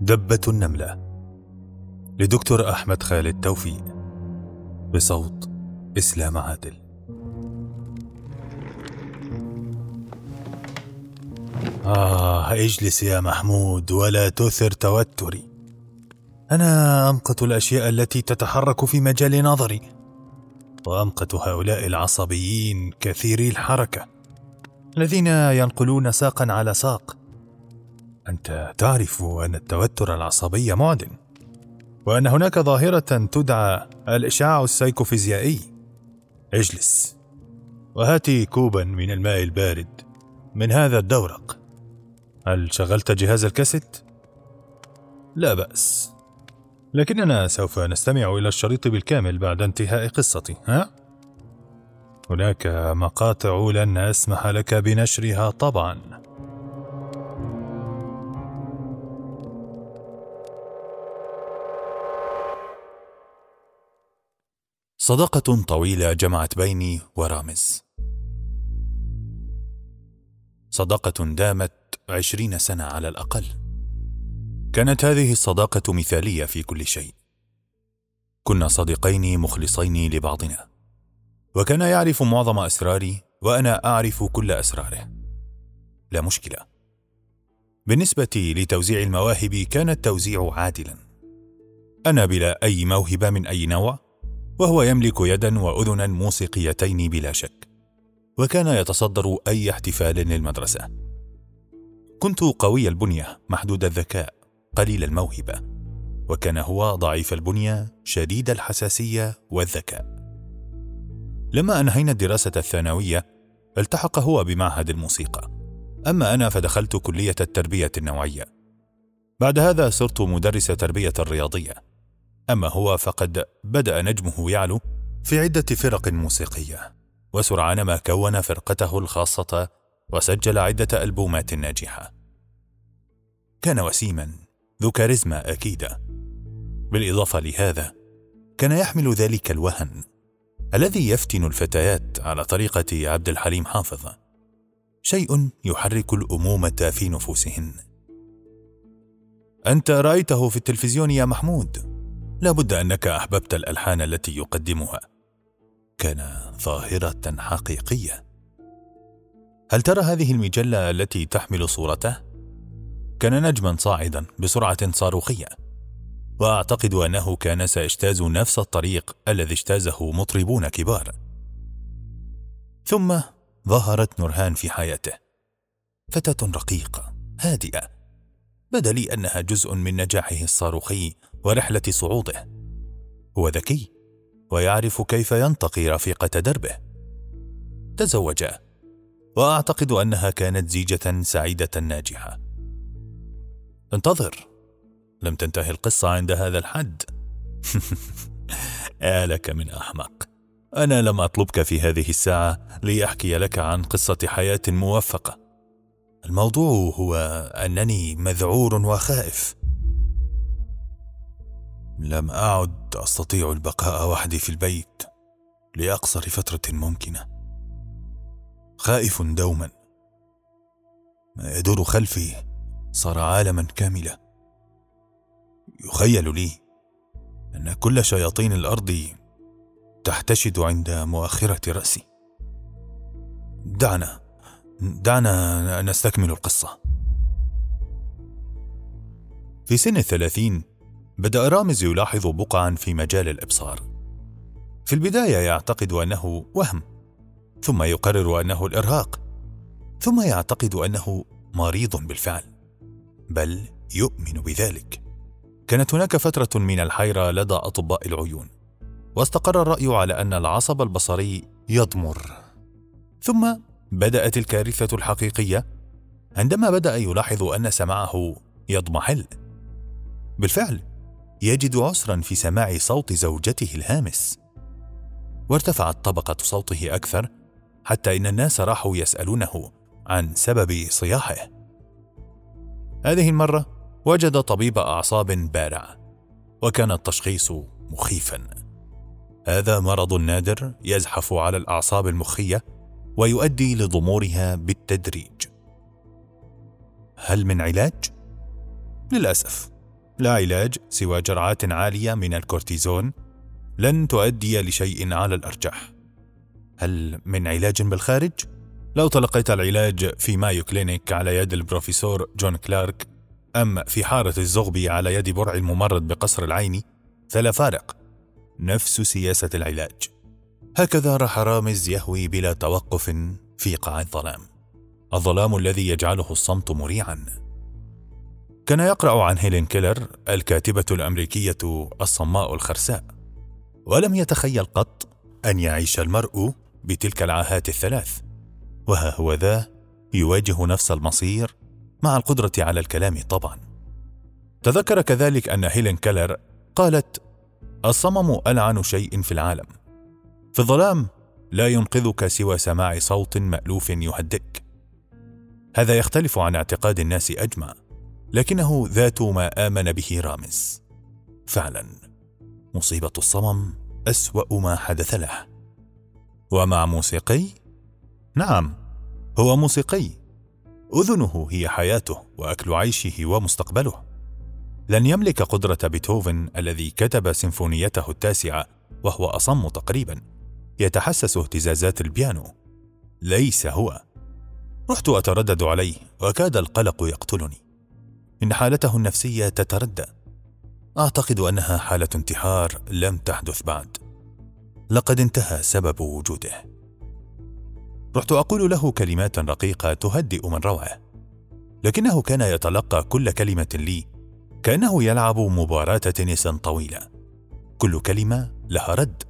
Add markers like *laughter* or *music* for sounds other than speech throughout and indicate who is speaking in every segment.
Speaker 1: دبة النملة لدكتور أحمد خالد توفيق بصوت إسلام عادل. آه اجلس يا محمود ولا تثر توتري. أنا أمقت الأشياء التي تتحرك في مجال نظري وأمقت هؤلاء العصبيين كثيري الحركة الذين ينقلون ساقا على ساق. أنت تعرف أن التوتر العصبي معدن وأن هناك ظاهرة تدعى الإشعاع السيكوفيزيائي اجلس وهاتي كوبا من الماء البارد من هذا الدورق هل شغلت جهاز الكاسيت؟ لا بأس لكننا سوف نستمع إلى الشريط بالكامل بعد انتهاء قصتي ها؟ هناك مقاطع لن أسمح لك بنشرها طبعا صداقة طويلة جمعت بيني ورامز. صداقة دامت عشرين سنة على الأقل. كانت هذه الصداقة مثالية في كل شيء. كنا صديقين مخلصين لبعضنا. وكان يعرف معظم أسراري وأنا أعرف كل أسراره. لا مشكلة. بالنسبة لتوزيع المواهب كان التوزيع عادلا. أنا بلا أي موهبة من أي نوع وهو يملك يدا وأذنا موسيقيتين بلا شك وكان يتصدر أي احتفال للمدرسة. كنت قوي البنية محدود الذكاء قليل الموهبة وكان هو ضعيف البنية شديد الحساسية والذكاء. لما أنهينا الدراسة الثانوية التحق هو بمعهد الموسيقى. أما أنا فدخلت كلية التربية النوعية. بعد هذا صرت مدرس تربية الرياضيه أما هو فقد بدأ نجمه يعلو في عدة فرق موسيقية وسرعان ما كون فرقته الخاصة وسجل عدة ألبومات ناجحة. كان وسيما ذو كاريزما أكيدة. بالإضافة لهذا كان يحمل ذلك الوهن الذي يفتن الفتيات على طريقة عبد الحليم حافظ. شيء يحرك الأمومة في نفوسهن. أنت رأيته في التلفزيون يا محمود؟ لابد أنك أحببت الألحان التي يقدمها. كان ظاهرة حقيقية. هل ترى هذه المجلة التي تحمل صورته؟ كان نجما صاعدا بسرعة صاروخية. وأعتقد أنه كان سيجتاز نفس الطريق الذي اجتازه مطربون كبار. ثم ظهرت نورهان في حياته. فتاة رقيقة هادئة. بدا لي أنها جزء من نجاحه الصاروخي ورحلة صعوده. هو ذكي ويعرف كيف ينتقي رفيقة دربه. تزوجا وأعتقد أنها كانت زيجة سعيدة ناجحة. انتظر. لم تنتهي القصة عند هذا الحد. يا *laughs* لك من أحمق. أنا لم أطلبك في هذه الساعة ليحكي لك عن قصة حياة موفقة. الموضوع هو أنني مذعور وخائف. لم أعد أستطيع البقاء وحدي في البيت لأقصر فترة ممكنة. خائف دوما. ما يدور خلفي صار عالما كاملا. يخيل لي أن كل شياطين الأرض تحتشد عند مؤخرة رأسي. دعنا دعنا نستكمل القصة. في سن الثلاثين بدأ رامز يلاحظ بقعا في مجال الإبصار. في البداية يعتقد أنه وهم، ثم يقرر أنه الإرهاق، ثم يعتقد أنه مريض بالفعل، بل يؤمن بذلك. كانت هناك فترة من الحيرة لدى أطباء العيون، واستقر الرأي على أن العصب البصري يضمر. ثم بدأت الكارثة الحقيقية عندما بدأ يلاحظ أن سمعه يضمحل. بالفعل يجد عسرا في سماع صوت زوجته الهامس. وارتفعت طبقة صوته أكثر حتى إن الناس راحوا يسألونه عن سبب صياحه. هذه المرة وجد طبيب أعصاب بارع وكان التشخيص مخيفا. هذا مرض نادر يزحف على الأعصاب المخية ويؤدي لضمورها بالتدريج. هل من علاج؟ للأسف. لا علاج سوى جرعات عالية من الكورتيزون لن تؤدي لشيء على الأرجح. هل من علاج بالخارج؟ لو تلقيت العلاج في Mayo Clinic على يد البروفيسور جون كلارك أم في حارة الزغبي على يد برعي الممرض بقصر العيني فلا فارق. نفس سياسة العلاج. هكذا راح رامز يهوي بلا توقف في قاع الظلام. الظلام الذي يجعله الصمت مريعا. كان يقرأ عن هيلين كيلر الكاتبة الأمريكية الصماء الخرساء. ولم يتخيل قط أن يعيش المرء بتلك العاهات الثلاث. وها هو ذا يواجه نفس المصير مع القدرة على الكلام طبعا. تذكر كذلك أن هيلين كيلر قالت الصمم ألعن شيء في العالم. في الظلام لا ينقذك سوى سماع صوت مألوف يهدئك. هذا يختلف عن اعتقاد الناس أجمع. لكنه ذات ما آمن به رامز. فعلا مصيبة الصمم أسوأ ما حدث له. ومع موسيقي؟ نعم هو موسيقي. أذنه هي حياته وأكل عيشه ومستقبله. لن يملك قدرة بيتهوفن الذي كتب سيمفونيته التاسعة وهو أصم تقريبا. يتحسس اهتزازات البيانو. ليس هو. رحت أتردد عليه وكاد القلق يقتلني. إن حالته النفسية تتردى. أعتقد أنها حالة انتحار لم تحدث بعد. لقد انتهى سبب وجوده. رحت أقول له كلمات رقيقة تهدئ من روعه. لكنه كان يتلقى كل كلمة لي كأنه يلعب مباراة تنس طويلة. كل كلمة لها رد.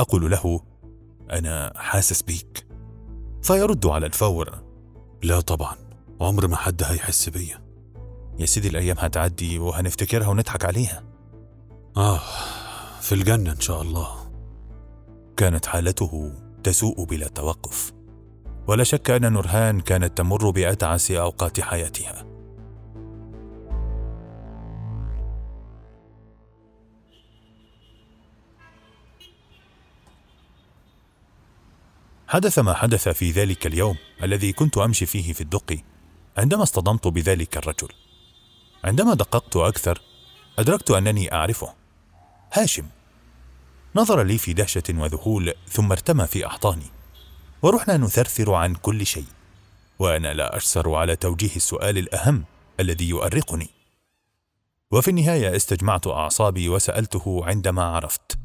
Speaker 1: أقول له أنا حاسس بيك. فيرد على الفور لا طبعا عمر ما حد هيحس بيا يا سيدي الأيام هتعدي وهنفتكرها ونضحك عليها. آه في الجنة إن شاء الله. كانت حالته تسوء بلا توقف. ولا شك أن نورهان كانت تمر بأتعس أوقات حياتها. حدث ما حدث في ذلك اليوم الذي كنت أمشي فيه في الدق عندما اصطدمت بذلك الرجل. عندما دققت أكثر أدركت أنني أعرفه. هاشم. نظر لي في دهشة وذهول ثم ارتمى في أحضاني ورحنا نثرثر عن كل شيء وأنا لا أشسر على توجيه السؤال الأهم الذي يؤرقني. وفي النهاية استجمعت أعصابي وسألته عندما عرفت.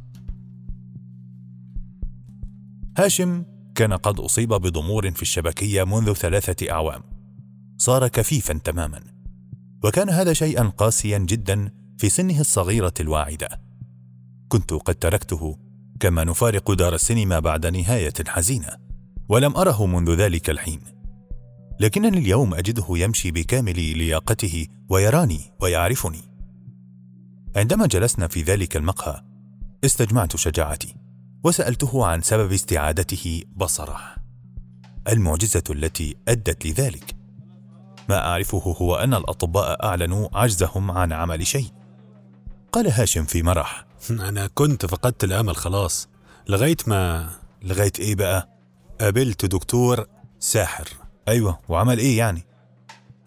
Speaker 1: هاشم كان قد أصيب بضمور في الشبكية منذ ثلاثة أعوام. صار كفيفا تماما. وكان هذا شيئا قاسيا جدا في سنه الصغيرة الواعدة. كنت قد تركته كما نفارق دار السينما بعد نهاية حزينة ولم أره منذ ذلك الحين. لكنني اليوم أجده يمشي بكامل لياقته ويراني ويعرفني. عندما جلسنا في ذلك المقهى استجمعت شجاعتي وسألته عن سبب استعادته بصره. المعجزة التي أدت لذلك ما أعرفه هو أن الأطباء أعلنوا عجزهم عن عمل شيء. قال هاشم في مرح. أنا كنت فقدت الأمل خلاص. لغاية ما لغاية إيه بقى؟ قابلت دكتور ساحر. أيوه وعمل إيه يعني؟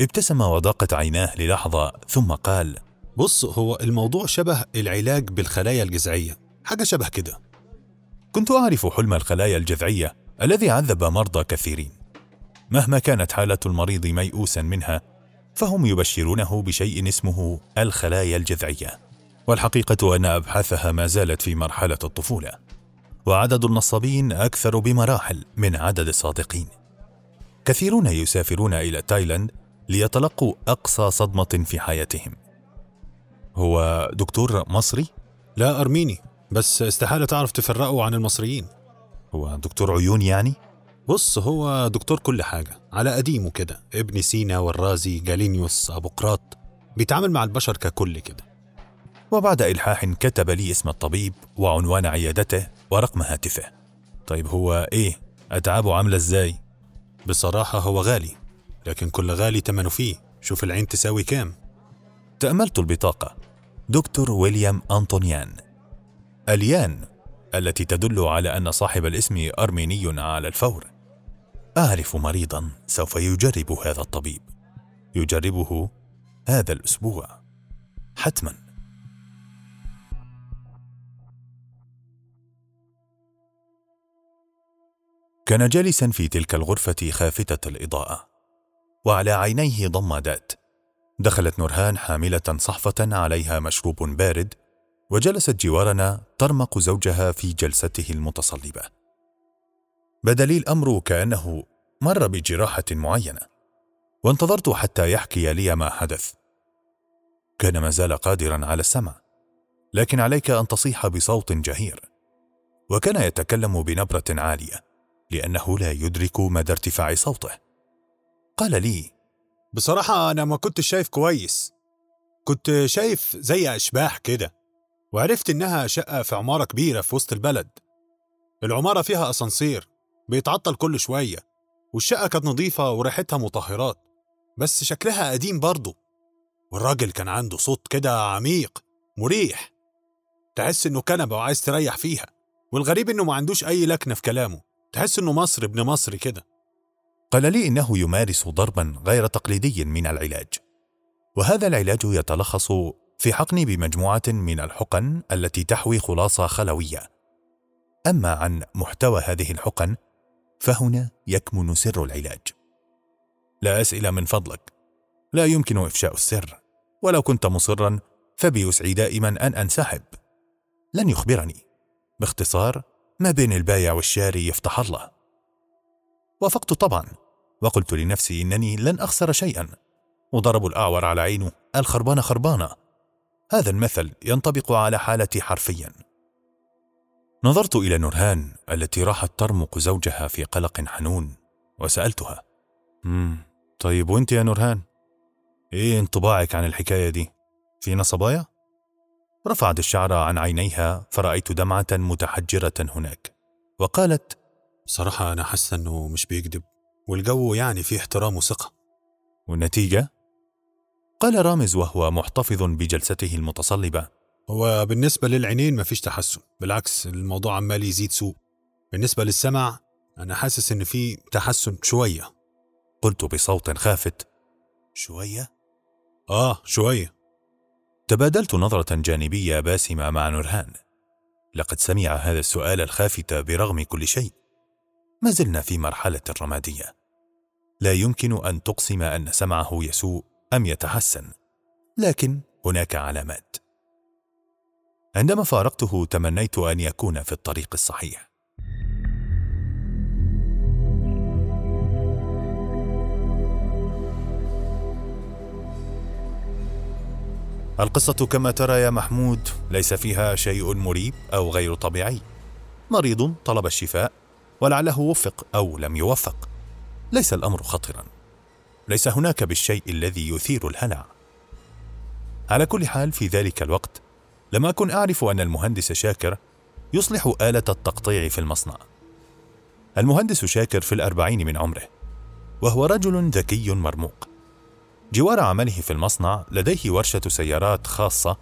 Speaker 1: ابتسم وضاقت عيناه للحظة ثم قال بص هو الموضوع شبه العلاج بالخلايا الجذعية حاجة شبه كده. كنت أعرف حلم الخلايا الجذعية الذي عذب مرضى كثيرين. مهما كانت حالة المريض ميؤوسا منها فهم يبشرونه بشيء اسمه الخلايا الجذعية. والحقيقة أن أبحاثها ما زالت في مرحلة الطفولة. وعدد النصابين أكثر بمراحل من عدد الصادقين. كثيرون يسافرون إلى تايلاند ليتلقوا أقصى صدمة في حياتهم. هو دكتور مصري؟ لا أرميني بس استحالة تعرف تفرقه عن المصريين. هو دكتور عيون يعني؟ بص هو دكتور كل حاجة على قديمه كده ابن سينا والرازي جالينيوس أبوقراط بيتعامل مع البشر ككل كده. وبعد إلحاح كتب لي اسم الطبيب وعنوان عيادته ورقم هاتفه. طيب هو إيه؟ أتعابه عاملة إزاي؟ بصراحة هو غالي لكن كل غالي تمنه فيه. شوف العين تساوي كام. تأملت البطاقة. دكتور ويليام أنطونيان. أليان. التي تدل على أن صاحب الاسم أرميني على الفور. أعرف مريضا سوف يجرب هذا الطبيب. يجربه هذا الأسبوع. حتما. كان جالسا في تلك الغرفة خافتة الإضاءة. وعلى عينيه ضمادات دخلت نورهان حاملة صحفة عليها مشروب بارد وجلست جوارنا ترمق زوجها في جلسته المتصلبة. بدا لي الأمر كأنه مر بجراحة معينة وانتظرت حتى يحكي لي ما حدث. كان ما زال قادرا على السمع لكن عليك أن تصيح بصوت جهير وكان يتكلم بنبرة عالية لأنه لا يدرك مدى ارتفاع صوته. قال لي
Speaker 2: بصراحة أنا ما كنت شايف كويس كنت شايف زي أشباح كده. وعرفت إنها شقة في عمارة كبيرة في وسط البلد. العمارة فيها أسانسير بيتعطل كل شوية والشقة كانت نظيفة وريحتها مطهرات بس شكلها قديم برضه. والراجل كان عنده صوت كده عميق مريح. تحس إنه كنبة وعايز تريح فيها والغريب إنه ما عندوش أي لكنة في كلامه. تحس إنه مصري ابن مصري كده.
Speaker 1: قال لي إنه يمارس ضربا غير تقليدي من العلاج. وهذا العلاج يتلخص في حقن بمجموعة من الحقن التي تحوي خلاصة خلوية. أما عن محتوى هذه الحقن فهنا يكمن سر العلاج. لا أسئلة من فضلك. لا يمكن إفشاء السر. ولو كنت مصرا فبيسعي دائما أن أنسحب. لن يخبرني. باختصار ما بين البايع والشاري يفتح الله. وافقت طبعا. وقلت لنفسي إنني لن أخسر شيئا. وضرب الأعور على عينه. الخربانة خربانة. هذا المثل ينطبق على حالتي حرفيا نظرت إلى نورهان التي راحت ترمق زوجها في قلق حنون وسألتها مم طيب وأنت يا نورهان إيه انطباعك عن الحكاية دي في نصبايا؟ رفعت الشعر عن عينيها فرأيت دمعة متحجرة هناك وقالت
Speaker 2: بصراحة أنا حاسة إنه مش بيكذب والجو يعني فيه احترام وثقة
Speaker 1: والنتيجة؟ قال رامز وهو محتفظ بجلسته المتصلبة.
Speaker 2: هو بالنسبة للعينين مفيش تحسن بالعكس الموضوع عمال يزيد سوء. بالنسبة للسمع أنا حاسس إن في تحسن شوية.
Speaker 1: قلت بصوت خافت. شوية؟
Speaker 2: آه شوية.
Speaker 1: تبادلت نظرة جانبية باسمة مع نورهان. لقد سمع هذا السؤال الخافت برغم كل شيء. ما زلنا في مرحلة رمادية لا يمكن أن تقسم أن سمعه يسوء. أم يتحسن. لكن هناك علامات. عندما فارقته تمنيت أن يكون في الطريق الصحيح. القصة كما ترى يا محمود ليس فيها شيء مريب أو غير طبيعي. مريض طلب الشفاء ولعله وفق أو لم يوفق. ليس الأمر خطرا. ليس هناك بالشيء الذي يثير الهلع. على كل حال في ذلك الوقت لم أكن أعرف أن المهندس شاكر يصلح آلة التقطيع في المصنع. المهندس شاكر في الأربعين من عمره وهو رجل ذكي مرموق. جوار عمله في المصنع لديه ورشة سيارات خاصة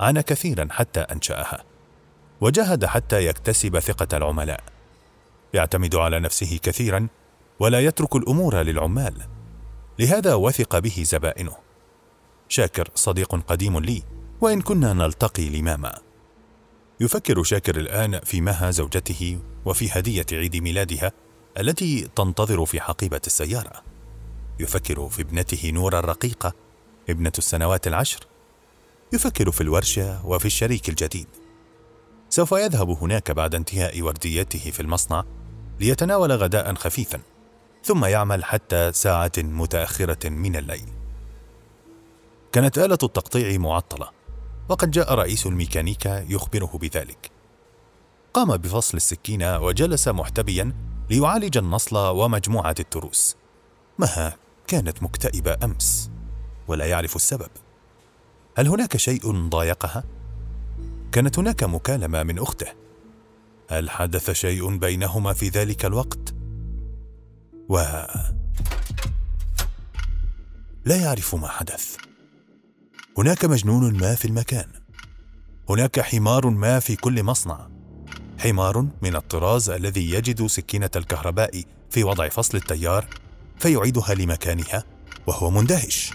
Speaker 1: عانى كثيرا حتى أنشأها وجاهد حتى يكتسب ثقة العملاء. يعتمد على نفسه كثيرا ولا يترك الأمور للعمال. لهذا وثق به زبائنه. شاكر صديق قديم لي وإن كنا نلتقي لماما. يفكر شاكر الآن في مها زوجته وفي هدية عيد ميلادها التي تنتظر في حقيبة السيارة. يفكر في ابنته نور الرقيقة ابنة السنوات العشر. يفكر في الورشة وفي الشريك الجديد. سوف يذهب هناك بعد انتهاء ورديته في المصنع ليتناول غداء خفيفا. ثم يعمل حتى ساعة متأخرة من الليل. كانت آلة التقطيع معطلة وقد جاء رئيس الميكانيكا يخبره بذلك. قام بفصل السكين وجلس محتبيا ليعالج النصل ومجموعة التروس. مها كانت مكتئبة أمس ولا يعرف السبب. هل هناك شيء ضايقها؟ كانت هناك مكالمة من أخته. هل حدث شيء بينهما في ذلك الوقت؟ و لا يعرف ما حدث. هناك مجنون ما في المكان. هناك حمار ما في كل مصنع. حمار من الطراز الذي يجد سكينة الكهرباء في وضع فصل التيار فيعيدها لمكانها وهو مندهش.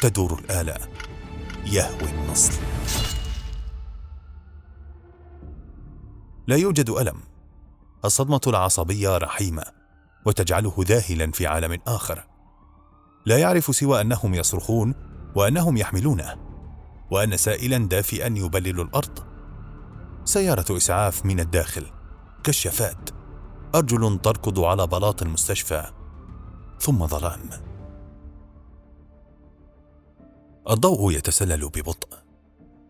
Speaker 1: تدور الآلة. يهوي النصل لا يوجد ألم. الصدمة العصبية رحيمة. وتجعله ذاهلا في عالم آخر. لا يعرف سوى أنهم يصرخون وأنهم يحملونه وأن سائلا دافئا يبلل الأرض. سيارة إسعاف من الداخل كشافات أرجل تركض على بلاط المستشفى ثم ظلام. الضوء يتسلل ببطء.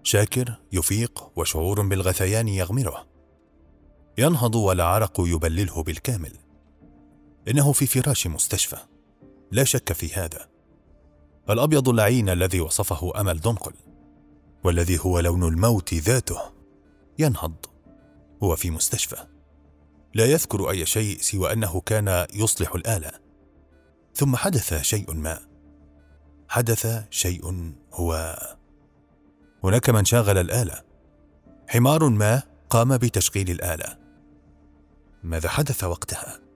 Speaker 1: شاكر يفيق وشعور بالغثيان يغمره. ينهض والعرق يبلله بالكامل. إنه في فراش مستشفى. لا شك في هذا. الأبيض اللعين الذي وصفه أمل دنقل والذي هو لون الموت ذاته ينهض. هو في مستشفى. لا يذكر أي شيء سوى أنه كان يصلح الآلة. ثم حدث شيء ما. حدث شيء هو. هناك من شاغل الآلة. حمار ما قام بتشغيل الآلة. ماذا حدث وقتها؟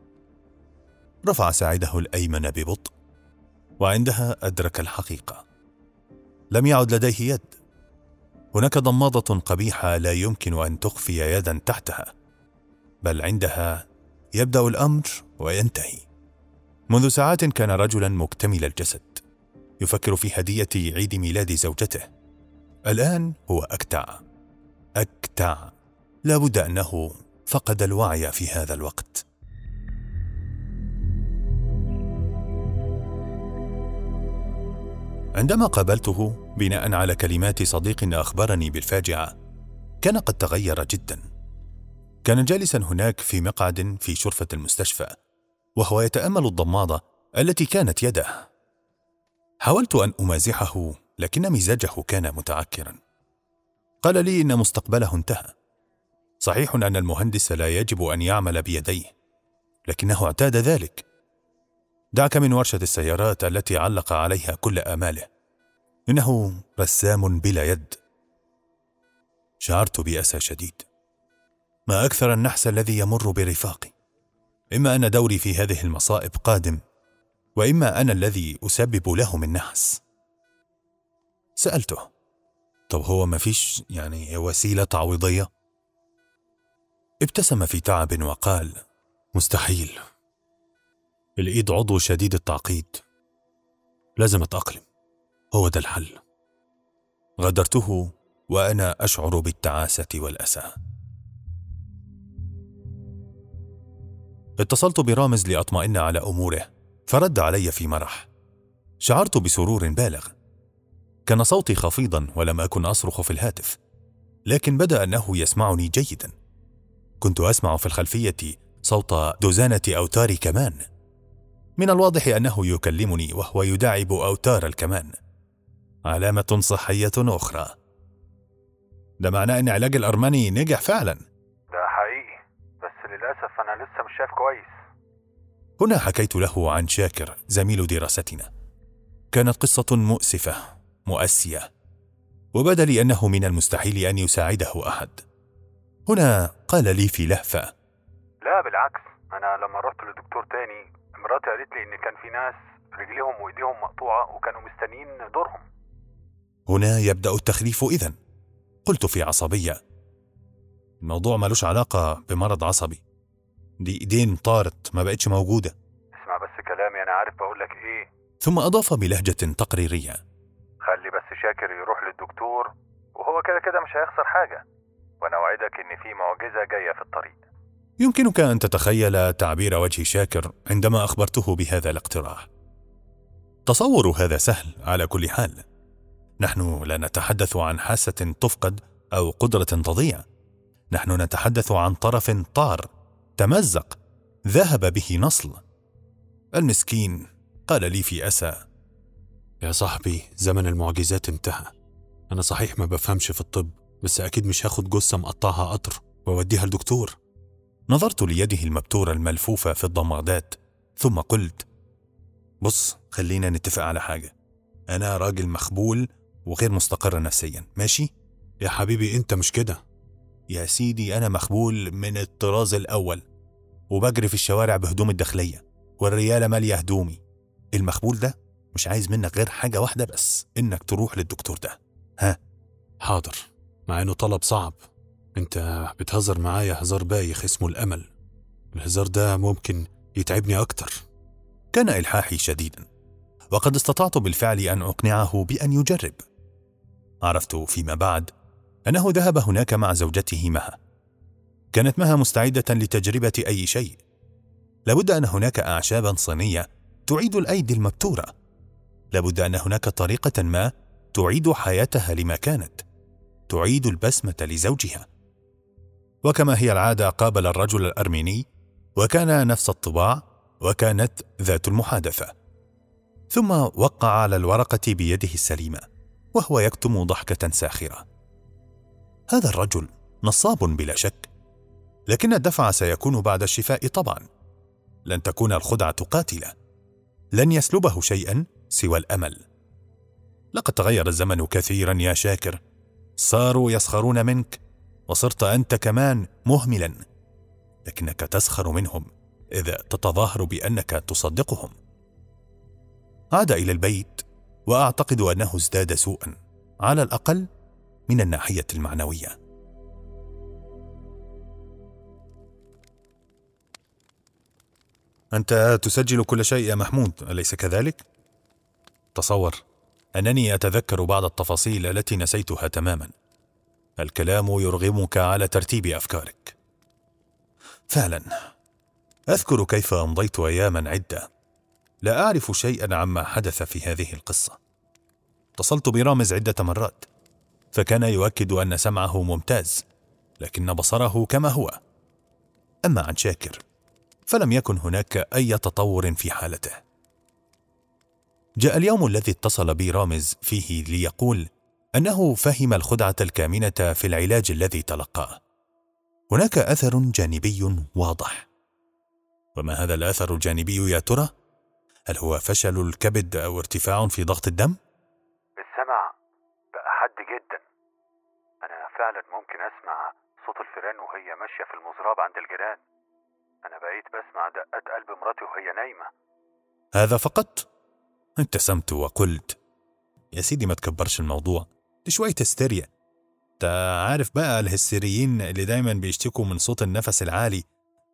Speaker 1: رفع ساعده الأيمن ببطء وعندها أدرك الحقيقة. لم يعد لديه يد. هناك ضماده قبيحة لا يمكن أن تخفي يدا تحتها بل عندها يبدأ الأمر وينتهي. منذ ساعات كان رجلا مكتمل الجسد يفكر في هدية عيد ميلاد زوجته. الآن هو أكتع. أكتع. لا بد أنه فقد الوعي في هذا الوقت. عندما قابلته بناء على كلمات صديق أخبرني بالفاجعة كان قد تغير جدا. كان جالسا هناك في مقعد في شرفة المستشفى وهو يتأمل الضماده التي كانت يده. حاولت أن أمازحه لكن مزاجه كان متعكرا. قال لي إن مستقبله انتهى. صحيح أن المهندس لا يجب أن يعمل بيديه لكنه اعتاد ذلك. دعك من ورشة السيارات التي علق عليها كل آماله. إنه رسام بلا يد. شعرت بأسى شديد. ما أكثر النحس الذي يمر برفاقي. إما أن دوري في هذه المصائب قادم وإما أنا الذي أسبب لهم النحس. سألته. طب هو ما فيش يعني وسيلة تعويضيه ابتسم في تعب وقال مستحيل. الإيد عضو شديد التعقيد. لازم أتأقلم. هو ده الحل. غادرته وأنا أشعر بالتعاسة والأسى. اتصلت برامز لأطمئن على أموره فرد علي في مرح. شعرت بسرور بالغ. كان صوتي خفيضا ولم أكن أصرخ في الهاتف لكن بدأ أنه يسمعني جيدا. كنت أسمع في الخلفية صوت دزانه اوتار كمان. من الواضح أنه يكلمني وهو يداعب أوتار الكمان. علامة صحية أخرى. ده معناه إن علاج الأرمني نجح فعلا.
Speaker 3: ده حقيقي بس للأسف أنا لسه مش شايف كويس.
Speaker 1: هنا حكيت له عن شاكر زميل دراستنا. كانت قصة مؤسفة مؤسية. وبدا لي أنه من المستحيل أن يساعده أحد. هنا قال لي في لهفة.
Speaker 3: لا بالعكس. أنا لما رحت لدكتور تاني مراتي قالت لي إن كان في ناس رجليهم وإيديهم مقطوعة وكانوا مستنيين دورهم.
Speaker 1: هنا يبدأ التخليف اذا قلت في عصبية. الموضوع ملوش علاقة بمرض عصبي. دي إيدين طارت ما بقتش موجودة.
Speaker 3: اسمع بس كلامي أنا عارف بقول لك إيه.
Speaker 1: ثم أضاف بلهجة تقريرية.
Speaker 3: خلي بس شاكر يروح للدكتور وهو كده كده مش هيخسر حاجة. وأنا أوعدك إن في معجزة جاية في الطريق.
Speaker 1: يمكنك أن تتخيل تعبير وجه شاكر عندما أخبرته بهذا الاقتراح. تصور هذا سهل على كل حال. نحن لا نتحدث عن حاسة تفقد أو قدرة تضيع. نحن نتحدث عن طرف طار تمزق ذهب به نصل. المسكين قال لي في أسى
Speaker 2: يا صاحبي زمن المعجزات انتهى. أنا صحيح ما بفهمش في الطب بس أكيد مش هاخد جثة مقطعها قطر وأوديها لدكتور.
Speaker 1: نظرت ليده المبتورة الملفوفة في الضمادات ثم قلت بص خلينا نتفق على حاجة. أنا راجل مخبول وغير مستقر نفسيا ماشي؟
Speaker 2: يا حبيبي أنت مش كده؟
Speaker 1: يا سيدي أنا مخبول من الطراز الأول وبجري في الشوارع بهدوم الداخلية والريالة مالية هدومي. المخبول ده مش عايز منك غير حاجة واحدة بس إنك تروح للدكتور ده. ها؟
Speaker 2: حاضر مع إنه طلب صعب. انت بتهزر معايا هزار بايخ اسمه الأمل. الهزار ده ممكن يتعبني أكتر.
Speaker 1: كان إلحاحي شديدا وقد استطعت بالفعل أن أقنعه بأن يجرب. عرفت فيما بعد أنه ذهب هناك مع زوجته مها. كانت مها مستعدة لتجربة أي شيء. لابد أن هناك اعشابا صينية تعيد الأيدي المبتوره لابد أن هناك طريقة ما تعيد حياتها لما كانت. تعيد البسمة لزوجها. وكما هي العادة قابل الرجل الأرميني وكان نفس الطباع وكانت ذات المحادثة. ثم وقع على الورقة بيده السليمة وهو يكتم ضحكة ساخرة. هذا الرجل نصاب بلا شك لكن الدفع سيكون بعد الشفاء طبعا. لن تكون الخدعة قاتلة. لن يسلبه شيئا سوى الأمل. لقد تغير الزمن كثيرا يا شاكر. صاروا يسخرون منك. وصرت أنت كمان مهملا لكنك تسخر منهم اذا تتظاهر بأنك تصدقهم. عاد إلى البيت وأعتقد أنه ازداد سوءا على الأقل من الناحية المعنوية. أنت تسجل كل شيء يا محمود أليس كذلك؟ تصور أنني أتذكر بعض التفاصيل التي نسيتها تماما. الكلام يرغمك على ترتيب أفكارك. فعلا أذكر كيف أمضيت اياما عدة. لا أعرف شيئا عما حدث في هذه القصة. اتصلت برامز عدة مرات فكان يؤكد أن سمعه ممتاز لكن بصره كما هو. أما عن شاكر فلم يكن هناك أي تطور في حالته. جاء اليوم الذي اتصل بي رامز فيه ليقول أنه فهم الخدعة الكامنة في العلاج الذي تلقاه. هناك أثر جانبي واضح. وما هذا الأثر الجانبي يا ترى؟ هل هو فشل الكبد أو ارتفاع في ضغط الدم؟
Speaker 3: السمع بقى حد جدا. أنا فعلا ممكن أسمع صوت الفيران وهي ماشية في المزراب عند الجيران. أنا بقيت بسمع دقات قلب مراتي وهي نايمة.
Speaker 1: هذا فقط؟ ابتسمت وقلت. يا سيدي ما تكبرش الموضوع. دي شوية هستيريا. انت عارف بقى الهستيريين اللي دايما بيشتكوا من صوت النفس العالي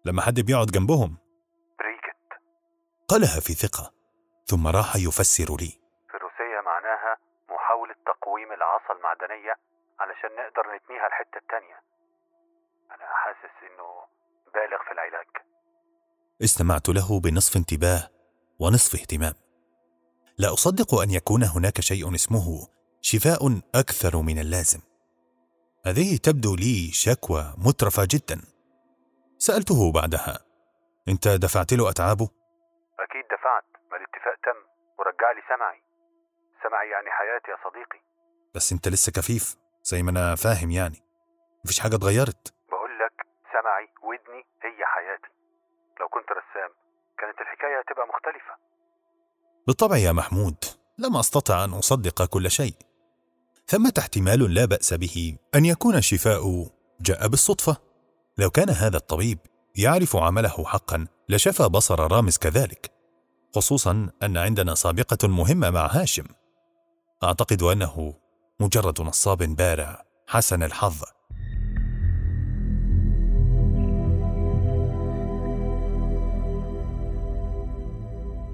Speaker 1: لما حد بيقعد جنبهم؟
Speaker 3: بريكت
Speaker 1: قالها في ثقة ثم راح يفسر لي.
Speaker 3: فيروسية معناها محاولة تقويم العصا المعدنية علشان نقدر نتنيها الحتة التانية. أنا حاسس إنه بالغ في العلاج.
Speaker 1: استمعت له بنصف انتباه ونصف اهتمام. لا أصدق أن يكون هناك شيء اسمه شفاء أكثر من اللازم. هذه تبدو لي شكوى مترفة جدا. سألته بعدها أنت دفعت له أتعابه؟
Speaker 3: أكيد دفعت ما الاتفاق تم. ورجع لي سمعي. سمعي يعني حياتي يا صديقي.
Speaker 1: بس أنت لسه كفيف زي ما أنا فاهم يعني. مفيش حاجة اتغيرت.
Speaker 3: بقول لك سمعي ودني هي حياتي. لو كنت رسام كانت الحكاية هتبقى مختلفة.
Speaker 1: بالطبع يا محمود لم أستطع أن أصدق كل شيء. ثمه احتمال لا بأس به أن يكون الشفاء جاء بالصدفة. لو كان هذا الطبيب يعرف عمله حقا لشفى بصر رامز كذلك خصوصا أن عندنا سابقة مهمة مع هاشم. أعتقد أنه مجرد نصاب بارع حسن الحظ.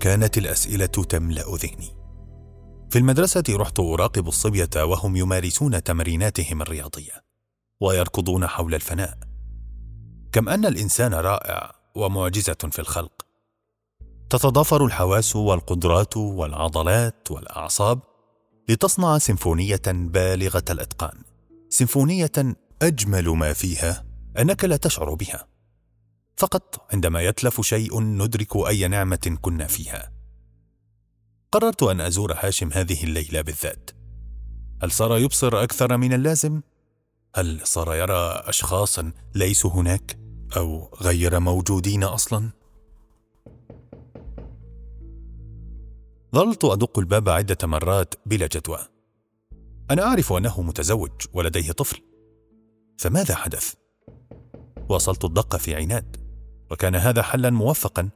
Speaker 1: كانت الأسئلة تملأ ذهني. في المدرسة رحت أراقب الصبية وهم يمارسون تمريناتهم الرياضية ويركضون حول الفناء. كم أن الإنسان رائع ومعجزة في الخلق. تتضافر الحواس والقدرات والعضلات والأعصاب لتصنع سيمفونية بالغة الإتقان. سيمفونية أجمل ما فيها أنك لا تشعر بها. فقط عندما يتلف شيء ندرك أي نعمة كنا فيها. قررت أن أزور هاشم هذه الليلة بالذات. هل صار يبصر أكثر من اللازم؟ هل صار يرى اشخاصا ليسوا هناك أو غير موجودين أصلا؟ ظللت أدق الباب عدة مرات بلا جدوى. أنا أعرف أنه متزوج ولديه طفل. فماذا حدث؟ واصلت الدق في عناد وكان هذا حلا موفقا.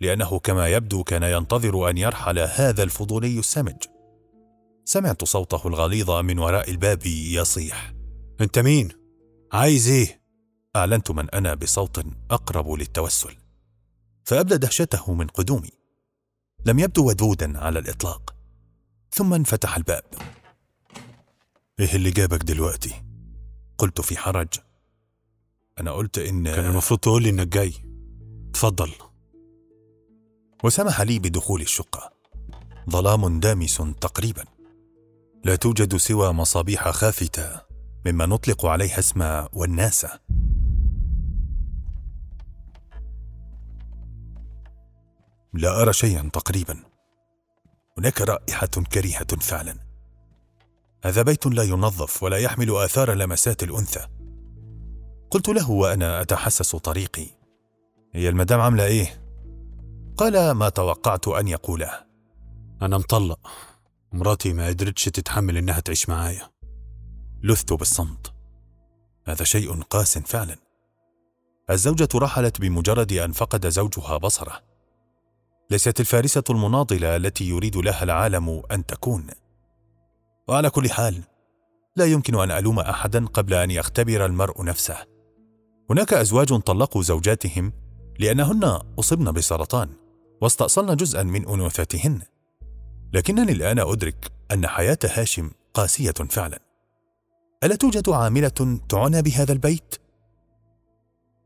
Speaker 1: لأنه كما يبدو كان ينتظر أن يرحل هذا الفضولي السمج. سمعت صوته الغليظ من وراء الباب يصيح.
Speaker 2: أنت مين؟ عايز إيه؟
Speaker 1: أعلنت من أنا بصوت أقرب للتوسل. فأبدى دهشته من قدومي. لم يبدو ودودا على الإطلاق. ثم انفتح الباب.
Speaker 2: إيه اللي جابك دلوقتي؟
Speaker 1: قلت في حرج. أنا قلت إن
Speaker 2: كان المفروض تقول لي إنك جاي. اتفضل.
Speaker 1: وسمح لي بدخول الشقة. ظلام دامس تقريبا. لا توجد سوى مصابيح خافتة مما نطلق عليها اسم والناسه لا أرى شيئا تقريبا. هناك رائحة كريهة فعلا. هذا بيت لا ينظف ولا يحمل آثار لمسات الأنثى. قلت له وأنا أتحسس طريقي. هي المدام عاملة إيه؟ قال ما توقعت أن يقوله.
Speaker 2: أنا مطلق. مراتي ما قدرتش تتحمل إنها تعيش معايا.
Speaker 1: لثت بالصمت. هذا شيء قاس فعلا. الزوجة رحلت بمجرد أن فقد زوجها بصره. ليست الفارسة المناضلة التي يريد لها العالم أن تكون. وعلى كل حال لا يمكن أن ألوم احدا قبل أن يختبر المرء نفسه. هناك أزواج طلقوا زوجاتهم لأنهن أصبن بسرطان. واستأصلن جزءا من أنوثتهن. لكنني الآن أدرك أن حياة هاشم قاسية فعلا. ألا توجد عاملة تعنى بهذا البيت؟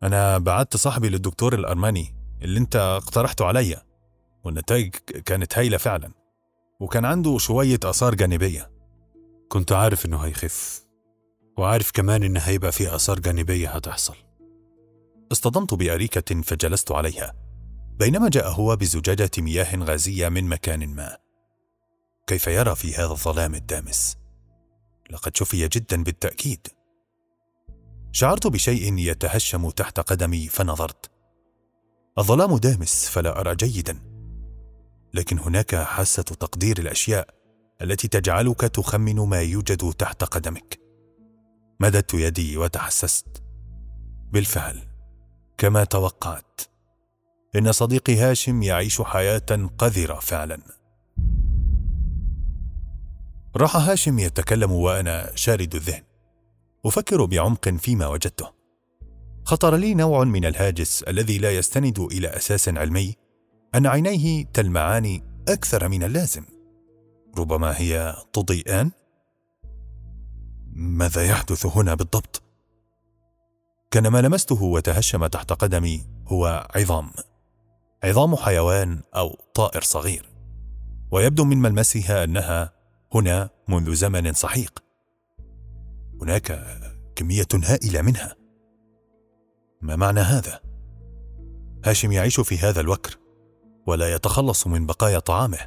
Speaker 1: أنا بعت صاحبي للدكتور الأرماني اللي أنت اقترحته عليا والنتائج كانت هايلة فعلا وكان عنده شوية آثار جانبية.
Speaker 2: كنت عارف إنه هيخف وعارف كمان إن هيبقى في آثار جانبية هتحصل.
Speaker 1: اصطدمت بأريكة فجلست عليها. بينما جاء هو بزجاجة مياه غازية من مكان ما. كيف يرى في هذا الظلام الدامس؟ لقد شفي جدا بالتأكيد. شعرت بشيء يتهشم تحت قدمي فنظرت. الظلام دامس فلا أرى جيدا. لكن هناك حاسة تقدير الأشياء التي تجعلك تخمن ما يوجد تحت قدمك. مددت يدي وتحسست. بالفعل كما توقعت. إن صديقي هاشم يعيش حياة قذرة فعلا. راح هاشم يتكلم وأنا شارد الذهن. أفكر بعمق فيما وجدته. خطر لي نوع من الهاجس الذي لا يستند إلى أساس علمي أن عينيه تلمعان أكثر من اللازم. ربما هي تضيئان؟ ماذا يحدث هنا بالضبط؟ كان ما لمسته وتهشم تحت قدمي هو عظام. عظام حيوان أو طائر صغير. ويبدو من ملمسها أنها هنا منذ زمن سحيق هناك كمية هائلة منها. ما معنى هذا؟ هاشم يعيش في هذا الوكر ولا يتخلص من بقايا طعامه.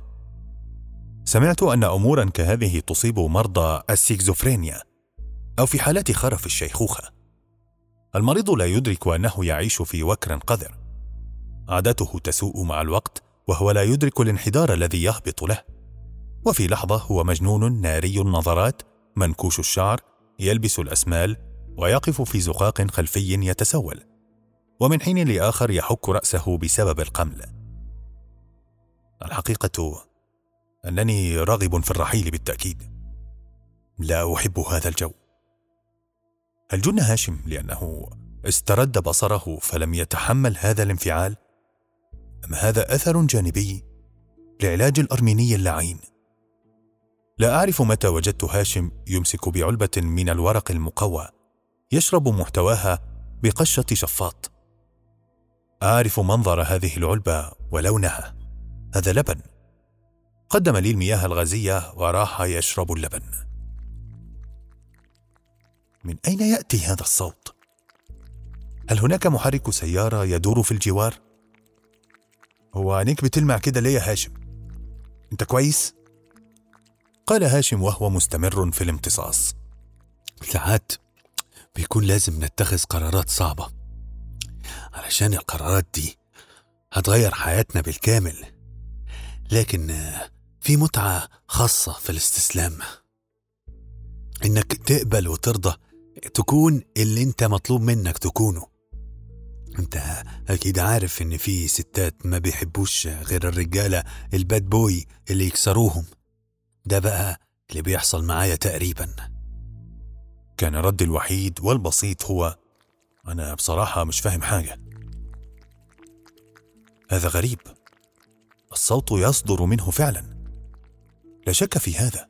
Speaker 1: سمعت أن امورا كهذه تصيب مرضى السيكزوفرينيا أو في حالات خرف الشيخوخة. المريض لا يدرك أنه يعيش في وكر قذر. عادته تسوء مع الوقت وهو لا يدرك الانحدار الذي يهبط له. وفي لحظة هو مجنون ناري النظرات منكوش الشعر يلبس الأسمال ويقف في زقاق خلفي يتسول. ومن حين لآخر يحك رأسه بسبب القمل. الحقيقة أنني راغب في الرحيل بالتأكيد. لا أحب هذا الجو. هل جن هاشم لأنه استرد بصره فلم يتحمل هذا الانفعال؟ أم هذا أثر جانبي لعلاج الأرميني اللعين؟ لا أعرف متى وجدت هاشم يمسك بعلبة من الورق المقوى يشرب محتواها بقشة شفاط. أعرف منظر هذه العلبة ولونها. هذا لبن. قدم لي المياه الغازية وراح يشرب اللبن. من أين يأتي هذا الصوت؟ هل هناك محرك سيارة يدور في الجوار؟ هو عينيك بتلمع كده ليه يا هاشم. انت كويس؟ قال هاشم وهو مستمر في الامتصاص.
Speaker 2: ساعات بيكون لازم نتخذ قرارات صعبة. علشان القرارات دي هتغير حياتنا بالكامل. لكن في متعة خاصة في الاستسلام. إنك تقبل وترضى تكون اللي انت مطلوب منك تكونه. انت أكيد عارف ان في ستات ما بيحبوش غير الرجالة الباد بوي اللي يكسروهم. ده بقى اللي بيحصل معايا تقريبا.
Speaker 1: كان ردي الوحيد والبسيط هو أنا بصراحة مش فاهم حاجة. هذا غريب. الصوت يصدر منه فعلا. لا شك في هذا.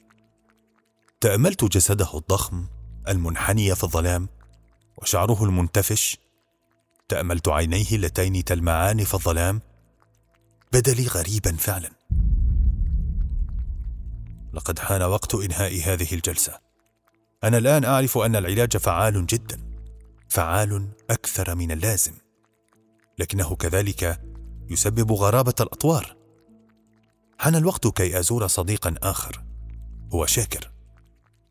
Speaker 1: تأملت جسده الضخم المنحني في الظلام وشعره المنتفش تأملت عينيه اللتين تلمعان في الظلام؟ بدا لي غريبا فعلا. لقد حان وقت إنهاء هذه الجلسة. أنا الآن أعرف أن العلاج فعال جدا. فعال أكثر من اللازم. لكنه كذلك يسبب غرابة الأطوار. حان الوقت كي أزور صديقا آخر. هو شاكر.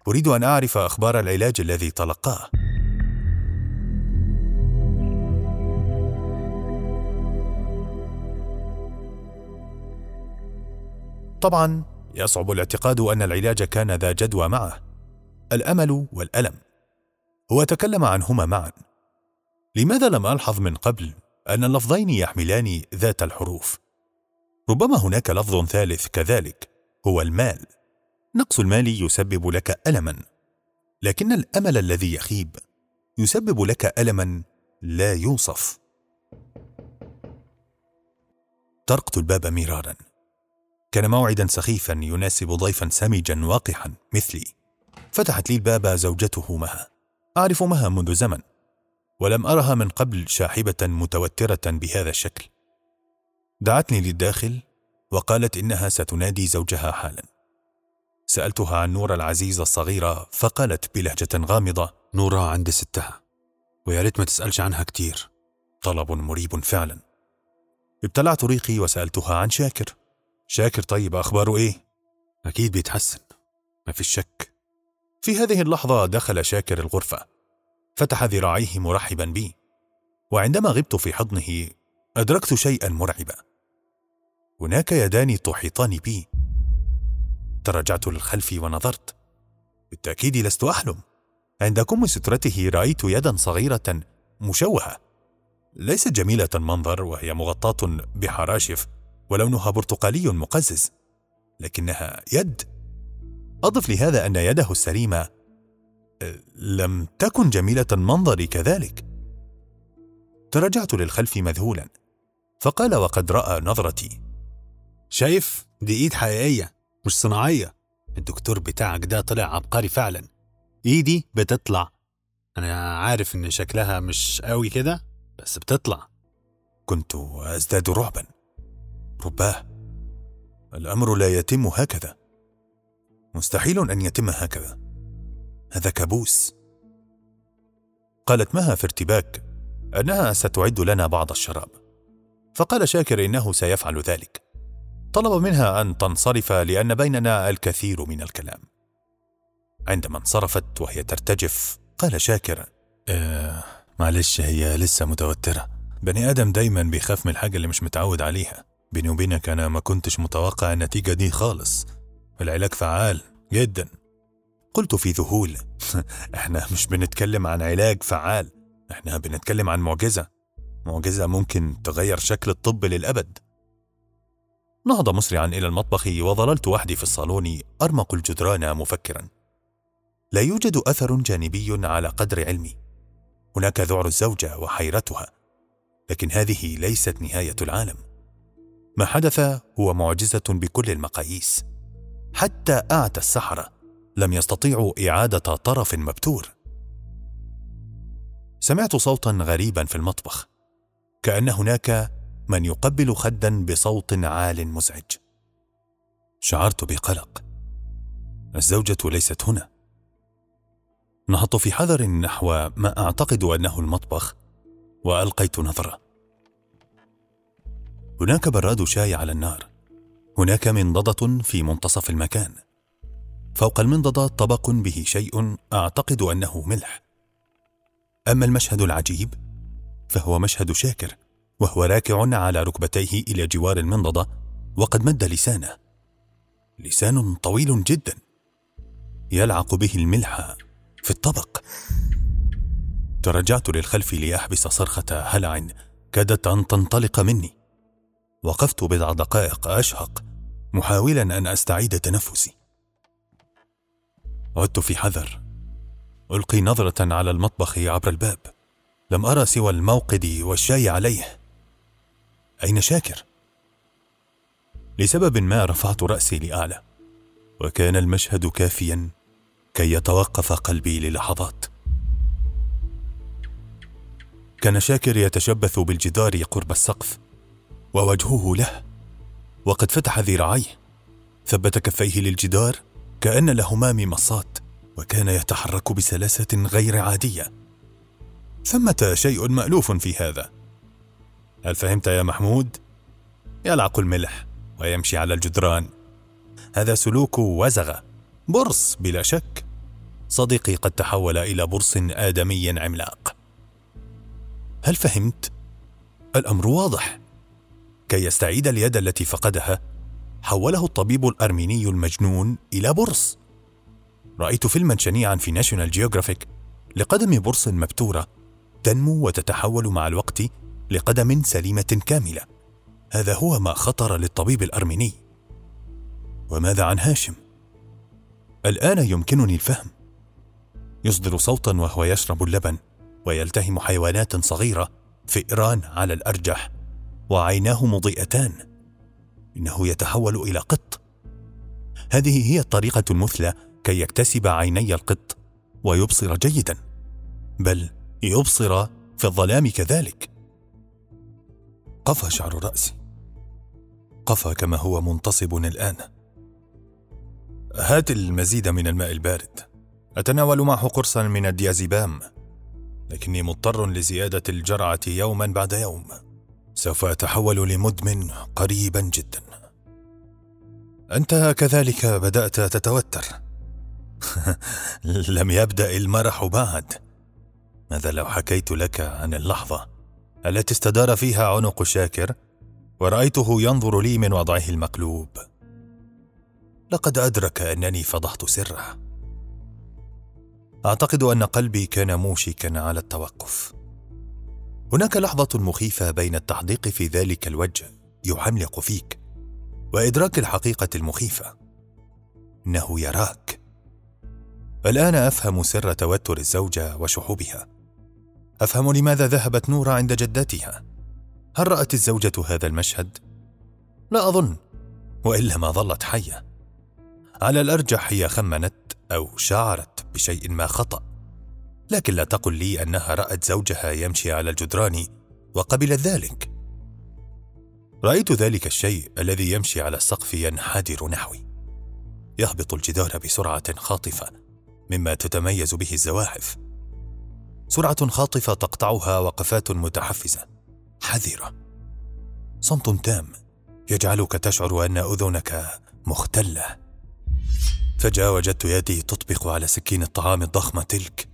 Speaker 1: أريد أن أعرف أخبار العلاج الذي تلقاه. طبعا يصعب الاعتقاد أن العلاج كان ذا جدوى معه. الأمل والألم. هو تكلم عنهما معا. لماذا لم ألحظ من قبل أن اللفظين يحملان ذات الحروف؟ ربما هناك لفظ ثالث كذلك هو المال. نقص المال يسبب لك الما. لكن الأمل الذي يخيب يسبب لك الما لا يوصف. طرقت الباب مرارا. كان موعدا سخيفا يناسب ضيفا سمجا وقحا مثلي. فتحت لي الباب زوجته مها. أعرف مها منذ زمن ولم أرها من قبل شاحبة متوترة بهذا الشكل. دعتني للداخل وقالت إنها ستنادي زوجها حالا. سألتها عن نورة العزيزه الصغيره فقالت بلهجة غامضة
Speaker 2: نورة عند ستها. ويا ريت ما تسألش عنها كتير.
Speaker 1: طلب مريب فعلا. ابتلعت ريقي وسألتها عن شاكر. شاكر طيب أخباره إيه؟
Speaker 2: أكيد بيتحسن ما في شك.
Speaker 1: في هذه اللحظة دخل شاكر الغرفة فتح ذراعيه مرحبا بي. وعندما غبت في حضنه أدركت شيئا مرعبا. هناك يدان تحيطان بي. تراجعت للخلف ونظرت. بالتأكيد لست أحلم. عند كم سترته رأيت يدا صغيرة مشوهة ليست جميلة المنظر وهي مغطاة بحراشف. ولونها برتقالي مقزز لكنها يد. أضف لهذا أن يده السليمة أه، لم تكن جميلة المنظر كذلك. تراجعت للخلف مذهولا فقال وقد رأى نظرتي.
Speaker 2: شايف دي إيد حقيقية مش صناعية. الدكتور بتاعك ده طلع عبقري فعلا. إيدي بتطلع. أنا عارف إن شكلها مش قوي كده بس بتطلع.
Speaker 1: كنت أزداد رعبا. رباه الأمر لا يتم هكذا. مستحيل أن يتم هكذا. هذا كابوس. قالت مها في ارتباك أنها ستعد لنا بعض الشراب. فقال شاكر إنه سيفعل ذلك. طلب منها أن تنصرف لأن بيننا الكثير من الكلام. عندما انصرفت وهي ترتجف قال شاكر آه معلش هي لسه متوترة. بني آدم دايما بيخاف من الحاجة اللي مش متعود عليها. بيني وبينك أنا ما كنتش متوقع النتيجة دي خالص. العلاج فعال جدا. قلت في ذهول. *laughs* إحنا مش بنتكلم عن علاج فعال. إحنا بنتكلم عن معجزة. معجزة ممكن تغير شكل الطب للأبد. نهض مسرعا إلى المطبخ وظللت وحدي في الصالون أرمق الجدران مفكرا. لا يوجد أثر جانبي على قدر علمي. هناك ذعر الزوجة وحيرتها. لكن هذه ليست نهاية العالم. ما حدث هو معجزة بكل المقاييس. حتى اعتى السحرة لم يستطيعوا إعادة طرف مبتور. سمعت صوتا غريبا في المطبخ كأن هناك من يقبل خدا بصوت عال مزعج. شعرت بقلق. الزوجة ليست هنا. نهضت في حذر نحو ما أعتقد أنه المطبخ وألقيت نظرة. هناك براد شاي على النار. هناك منضدة في منتصف المكان. فوق المنضدة طبق به شيء أعتقد أنه ملح. أما المشهد العجيب فهو مشهد شاكر وهو راكع على ركبتيه إلى جوار المنضدة وقد مد لسانه. لسان طويل جدا. يلعق به الملح في الطبق. ترجعت للخلف لأحبس صرخة هلع كادت أن تنطلق مني. وقفت بضع دقائق أشهق محاولا أن أستعيد تنفسي. عدت في حذر. ألقي نظرة على المطبخ عبر الباب. لم أرى سوى الموقد والشاي عليه. أين شاكر؟ لسبب ما رفعت رأسي لأعلى. وكان المشهد كافيا كي يتوقف قلبي للحظات. كان شاكر يتشبث بالجدار قرب السقف. ووجهه له. وقد فتح ذراعيه ثبت كفيه للجدار كأن لهما ممصات وكان يتحرك بسلاسة غير عادية. ثمه شيء مألوف في هذا؟ هل فهمت يا محمود؟ يلعق الملح ويمشي على الجدران. هذا سلوك وزغه برص بلا شك. صديقي قد تحول إلى برص آدمي عملاق. هل فهمت؟ الأمر واضح. كي يستعيد اليد التي فقدها حوله الطبيب الأرميني المجنون إلى برص رأيت فيلما شنيعا في National Geographic لقدم برص مبتورة تنمو وتتحول مع الوقت لقدم سليمة كاملة. هذا هو ما خطر للطبيب الأرميني. وماذا عن هاشم؟ الآن يمكنني الفهم. يصدر صوتا وهو يشرب اللبن ويلتهم حيوانات صغيرة فئران على الأرجح. وعيناه مضيئتان. إنه يتحول إلى قط. هذه هي الطريقة المثلى كي يكتسب عيني القط ويبصر جيدا. بل يبصر في الظلام كذلك. قفى شعر رأسي. قفى كما هو منتصب الآن. هات المزيد من الماء البارد. أتناول معه قرصا من الديازيبام. لكني مضطر لزيادة الجرعة يوما بعد يوم. سوف أتحول لمدمن قريبا جدا. أنت كذلك بدأت تتوتر. *laughs* لم يبدأ المرح بعد. ماذا لو حكيت لك عن اللحظة التي استدار فيها عنق شاكر ورأيته ينظر لي من وضعه المقلوب؟ لقد أدرك أنني فضحت سره. أعتقد أن قلبي كان موشكا على التوقف. هناك لحظة مخيفة بين التحديق في ذلك الوجه يحملق فيك وإدراك الحقيقة المخيفة. إنه يراك. الآن أفهم سر توتر الزوجة وشحوبها. أفهم لماذا ذهبت نور عند جدتها. هل رأت الزوجة هذا المشهد؟ لا أظن وإلا ما ظلت حية. على الأرجح هي خمنت أو شعرت بشيء ما خطأ. لكن لا تقل لي أنها رأت زوجها يمشي على الجدران وقبلت ذلك. رأيت ذلك الشيء الذي يمشي على السقف ينحدر نحوي. يهبط الجدار بسرعة خاطفة مما تتميز به الزواحف. سرعة خاطفة تقطعها وقفات متحفزة حذرة. صمت تام يجعلك تشعر أن أذنك مختلة. فجاه وجدت يدي تطبق على سكين الطعام الضخمة تلك.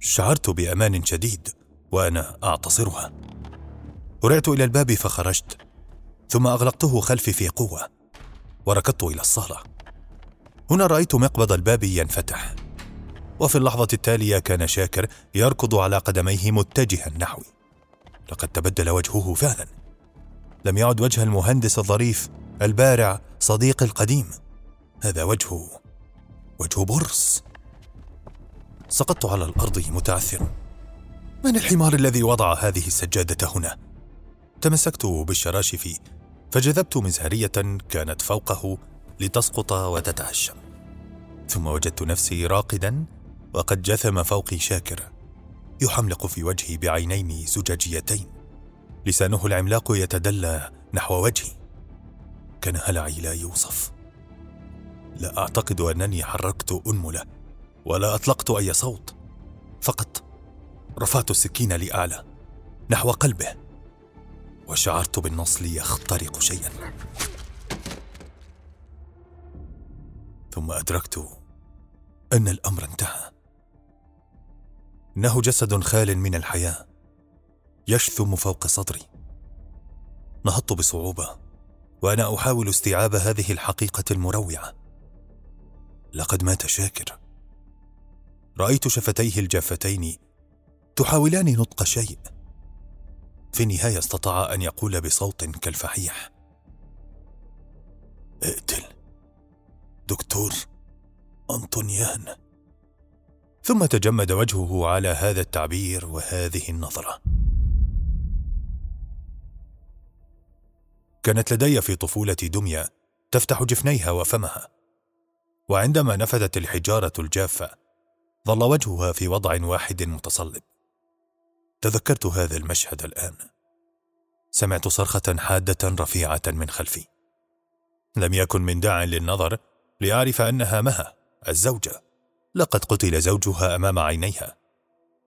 Speaker 1: شعرت بأمان شديد وأنا أعتصرها. هرعت إلى الباب فخرجت ثم أغلقته خلفي في قوة وركضت إلى الصالة. هنا رأيت مقبض الباب ينفتح وفي اللحظة التالية كان شاكر يركض على قدميه متجها نحوي. لقد تبدل وجهه فعلا. لم يعد وجه المهندس الظريف البارع صديقي القديم. هذا وجه وجه برص سقطت على الأرض متعثرا. من الحمار الذي وضع هذه السجادة هنا؟ تمسكت بالشراشف فجذبت مزهرية كانت فوقه لتسقط وتتهشم ثم وجدت نفسي راقدا وقد جثم فوقي شاكر يحملق في وجهي بعينين زجاجيتين. لسانه العملاق يتدلى نحو وجهي. كان هلعي لا يوصف. لا أعتقد أنني حركت أنملة. ولا أطلقت أي صوت. فقط رفعت السكين لاعلى نحو قلبه وشعرت بالنصل يخترق شيئا. ثم أدركت أن الأمر انتهى. انه جسد خال من الحياة يشثم فوق صدري. نهضت بصعوبة وأنا أحاول استيعاب هذه الحقيقة المروعة. لقد مات شاكر. رأيت شفتيه الجافتين تحاولان نطق شيء. في النهاية استطاع أن يقول بصوت كالفحيح. اقتل. دكتور أنطونيان. ثم تجمد وجهه على هذا التعبير وهذه النظرة. كانت لدي في طفولتي دمية تفتح جفنيها وفمها. وعندما نفذت الحجارة الجافة ظل وجهها في وضع واحد متصلب. تذكرت هذا المشهد الآن. سمعت صرخة حادة رفيعة من خلفي. لم يكن من داع للنظر لأعرف أنها مها الزوجة. لقد قتل زوجها أمام عينيها.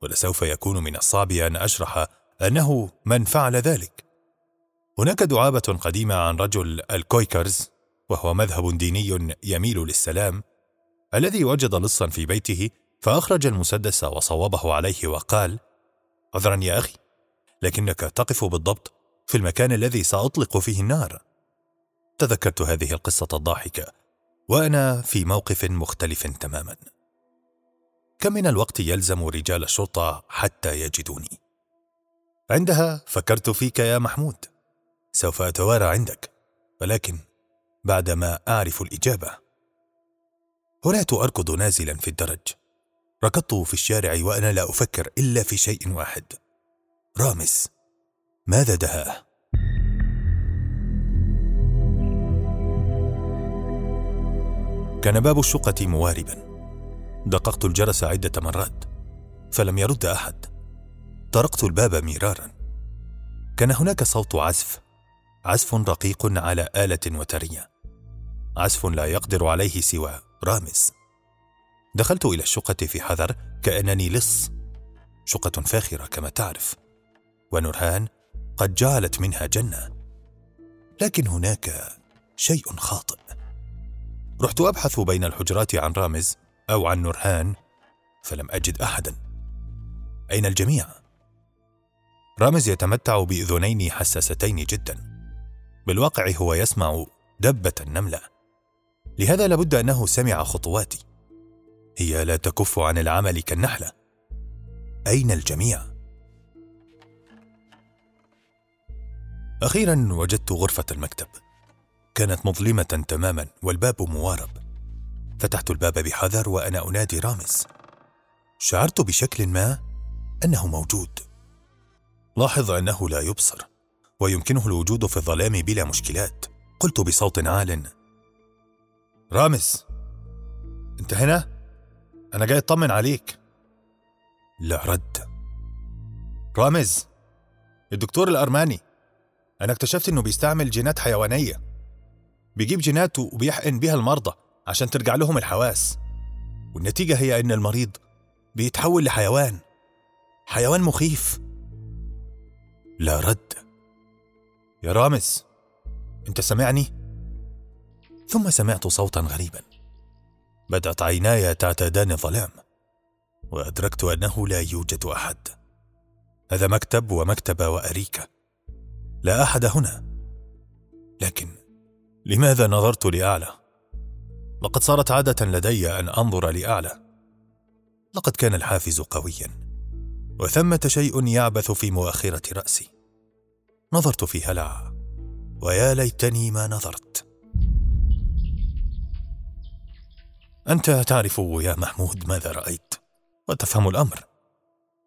Speaker 1: ولسوف يكون من الصعب أن أشرح أنه من فعل ذلك. هناك دعابة قديمة عن رجل الكويكرز وهو مذهب ديني يميل للسلام الذي وجد لصا في بيته فأخرج المسدس وصوبه عليه وقال عذرا يا أخي لكنك تقف بالضبط في المكان الذي سأطلق فيه النار. تذكرت هذه القصة الضاحكة وأنا في موقف مختلف تماما. كم من الوقت يلزم رجال الشرطة حتى يجدوني؟ عندها فكرت فيك يا محمود. سوف أتوارى عندك ولكن بعدما أعرف الإجابة هرعت أركض نازلا في الدرج. ركضت في الشارع وأنا لا أفكر إلا في شيء واحد. رامز ماذا دهاه؟ كان باب الشقة مواربا. دققت الجرس عدة مرات فلم يرد أحد. طرقت الباب مرارا. كان هناك صوت عزف عزف رقيق على آلة وترية. عزف لا يقدر عليه سوى رامز. دخلت إلى الشقة في حذر كأنني لص شقة فاخرة كما تعرف. ونورهان قد جعلت منها جنة. لكن هناك شيء خاطئ. رحت أبحث بين الحجرات عن رامز أو عن نورهان فلم أجد أحدا. أين الجميع؟ رامز يتمتع بأذنين حساستين جدا. بالواقع هو يسمع دبة النملة. لهذا لابد أنه سمع خطواتي. هي لا تكف عن العمل كالنحلة. أين الجميع؟ أخيرا وجدت غرفة المكتب. كانت مظلمة تماما والباب موارب. فتحت الباب بحذر وأنا أنادي رامز. شعرت بشكل ما أنه موجود. لاحظ أنه لا يبصر ويمكنه الوجود في الظلام بلا مشكلات. قلت بصوت عال رامز أنت هنا؟ أنا جاي أطمن عليك. لا رد. رامز الدكتور الأرماني أنا اكتشفت إنه بيستعمل جينات حيوانية. بيجيب جينات وبيحقن بيها المرضى عشان ترجع لهم الحواس. والنتيجة هي إن المريض بيتحول لحيوان. حيوان مخيف. لا رد. يا رامز أنت سمعني ثم سمعت صوتا غريبا. بدات عيناي تعتادان الظلام وأدركت أنه لا يوجد أحد. هذا مكتب ومكتبة وأريكة. لا أحد هنا. لكن لماذا نظرت لأعلى؟ لقد صارت عادة لدي أن أنظر لأعلى. لقد كان الحافز قويا وثمة شيء يعبث في مؤخرة رأسي. نظرت في هلع ويا ليتني ما نظرت. أنت تعرف يا محمود ماذا رأيت؟ وتفهم الأمر.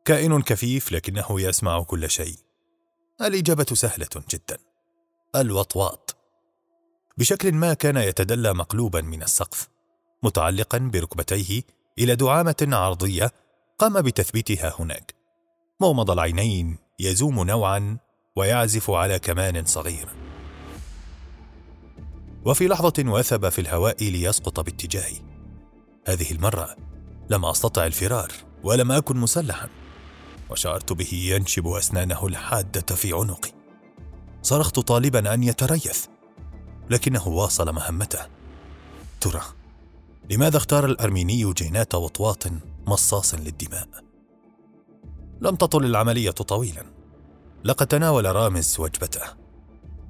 Speaker 1: كائن كفيف لكنه يسمع كل شيء. الإجابة سهلة جدا. الوطواط. بشكل ما كان يتدلى مقلوبا من السقف متعلقا بركبتيه إلى دعامة عرضية قام بتثبيتها هناك. مومض العينين يزوم نوعا ويعزف على كمان صغير. وفي لحظة وثب في الهواء ليسقط باتجاهي هذه المرة. لم أستطع الفرار ولم أكن مسلحا. وشعرت به ينشب أسنانه الحادة في عنقي. صرخت طالبا أن يتريث. لكنه واصل مهمته. ترى لماذا اختار الأرميني جينات وطواط مصاص للدماء؟ لم تطل العملية طويلا. لقد تناول رامز وجبته.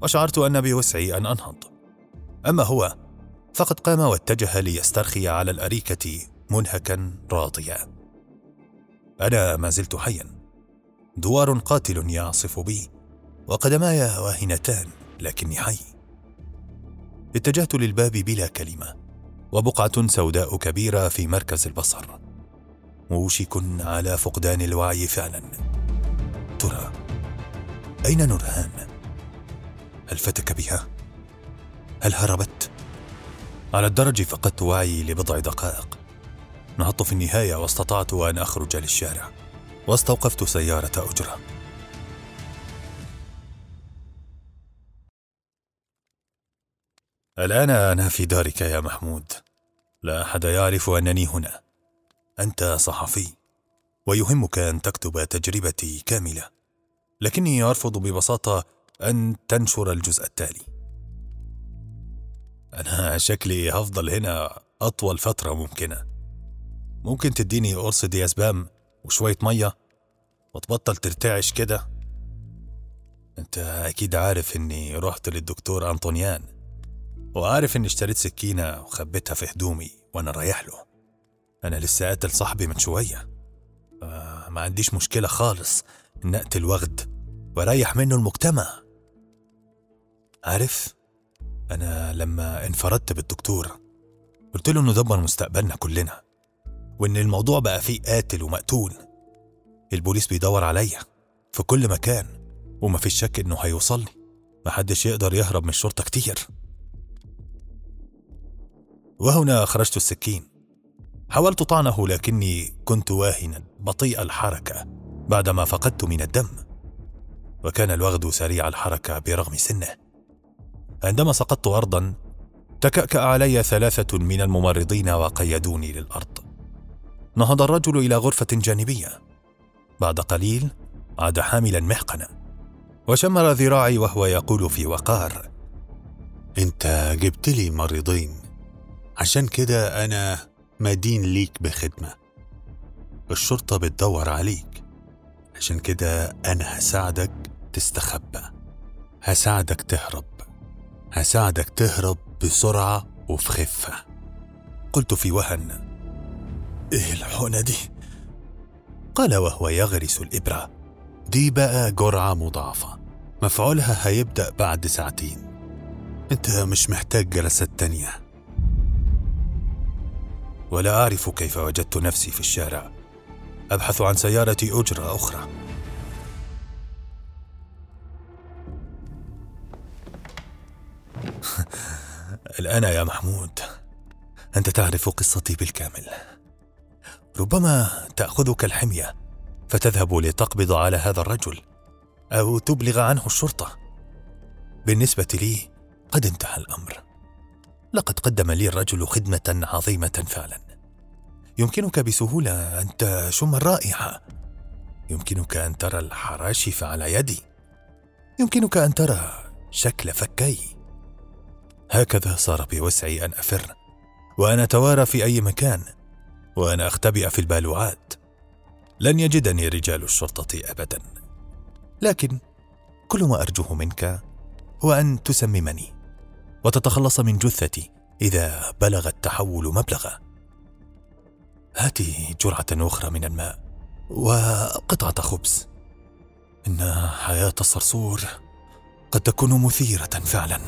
Speaker 1: وشعرت أن بوسعي أن أنهض. أما هو فقد قام واتجه ليسترخي على الأريكة منهكا راضيا أنا ما زلت حيا دوار قاتل يعصف بي وقدماي واهنتان لكني حي اتجهت للباب بلا كلمة وبقعة سوداء كبيرة في مركز البصر موشك على فقدان الوعي فعلا ترى أين نورهان؟ هل فتك بها؟ هل هربت؟ على الدرج فقدت وعي لبضع دقائق. نهضت في النهاية واستطعت أن أخرج للشارع. واستوقفت سيارة أجرة. الآن أنا في دارك يا محمود. لا أحد يعرف أنني هنا. أنت صحفي. ويهمك أن تكتب تجربتي كاملة. لكني أرفض ببساطة أن تنشر الجزء التالي. أنا شكلي هفضل هنا أطول فترة ممكنة. ممكن تديني قرص ديازبام وشوية مية وتبطل ترتعش كده؟ أنت أكيد عارف إني رحت للدكتور أنطونيان وعارف إني اشتريت سكينة وخبيتها في هدومي وأنا رايح له. أنا لسه قاتل صاحبي من شوية. آه ما عنديش مشكلة خالص إن أقتل وغد وأريح منه المجتمع. عارف؟ أنا لما انفردت بالدكتور قلت له إنه دمر مستقبلنا كلنا وإن الموضوع بقى فيه قاتل ومقتول. البوليس بيدور عليا في كل مكان ومفيش شك إنه هيوصلني. محدش يقدر يهرب من الشرطة كتير. وهنا أخرجت السكين. حاولت طعنه لكني كنت واهنا بطيء الحركة بعدما فقدت من الدم. وكان الوغد سريع الحركة برغم سنه. عندما سقطت أرضا تكأكأ علي ثلاثة من الممرضين وقيدوني للأرض. نهض الرجل إلى غرفة جانبية. بعد قليل عاد حاملا محقنا. وشمر ذراعي وهو يقول في وقار
Speaker 2: أنت جبت لي مريضين. عشان كده أنا مدين ليك بخدمة. الشرطة بتدور عليك. عشان كده أنا هساعدك تستخبى. هساعدك تهرب. هساعدك تهرب بسرعة وفي خفة.
Speaker 1: قلت في وهن إيه الحونة دي؟ قال وهو يغرس الإبرة.
Speaker 2: دي بقى جرعة مضاعفة. مفعولها هيبدأ بعد ساعتين. أنت مش محتاج جلسات تانية.
Speaker 1: ولا أعرف كيف وجدت نفسي في الشارع. أبحث عن سيارة أجرة أخرى. الآن يا محمود أنت تعرف قصتي بالكامل. ربما تأخذك الحمية فتذهب لتقبض على هذا الرجل أو تبلغ عنه الشرطة. بالنسبة لي قد انتهى الأمر. لقد قدم لي الرجل خدمة عظيمة فعلا. يمكنك بسهولة أن تشم الرائحة. يمكنك أن ترى الحراشف على يدي. يمكنك أن ترى شكل فكي. هكذا صار بوسعي أن أفر وأن أتوارى في أي مكان وأن أختبئ في البالوعات. لن يجدني رجال الشرطة أبدا. لكن كل ما أرجوه منك هو أن تسممني وتتخلص من جثتي إذا بلغ التحول مبلغه هاتي جرعة أخرى من الماء وقطعة خبز. إن حياة الصرصور قد تكون مثيرة فعلاً.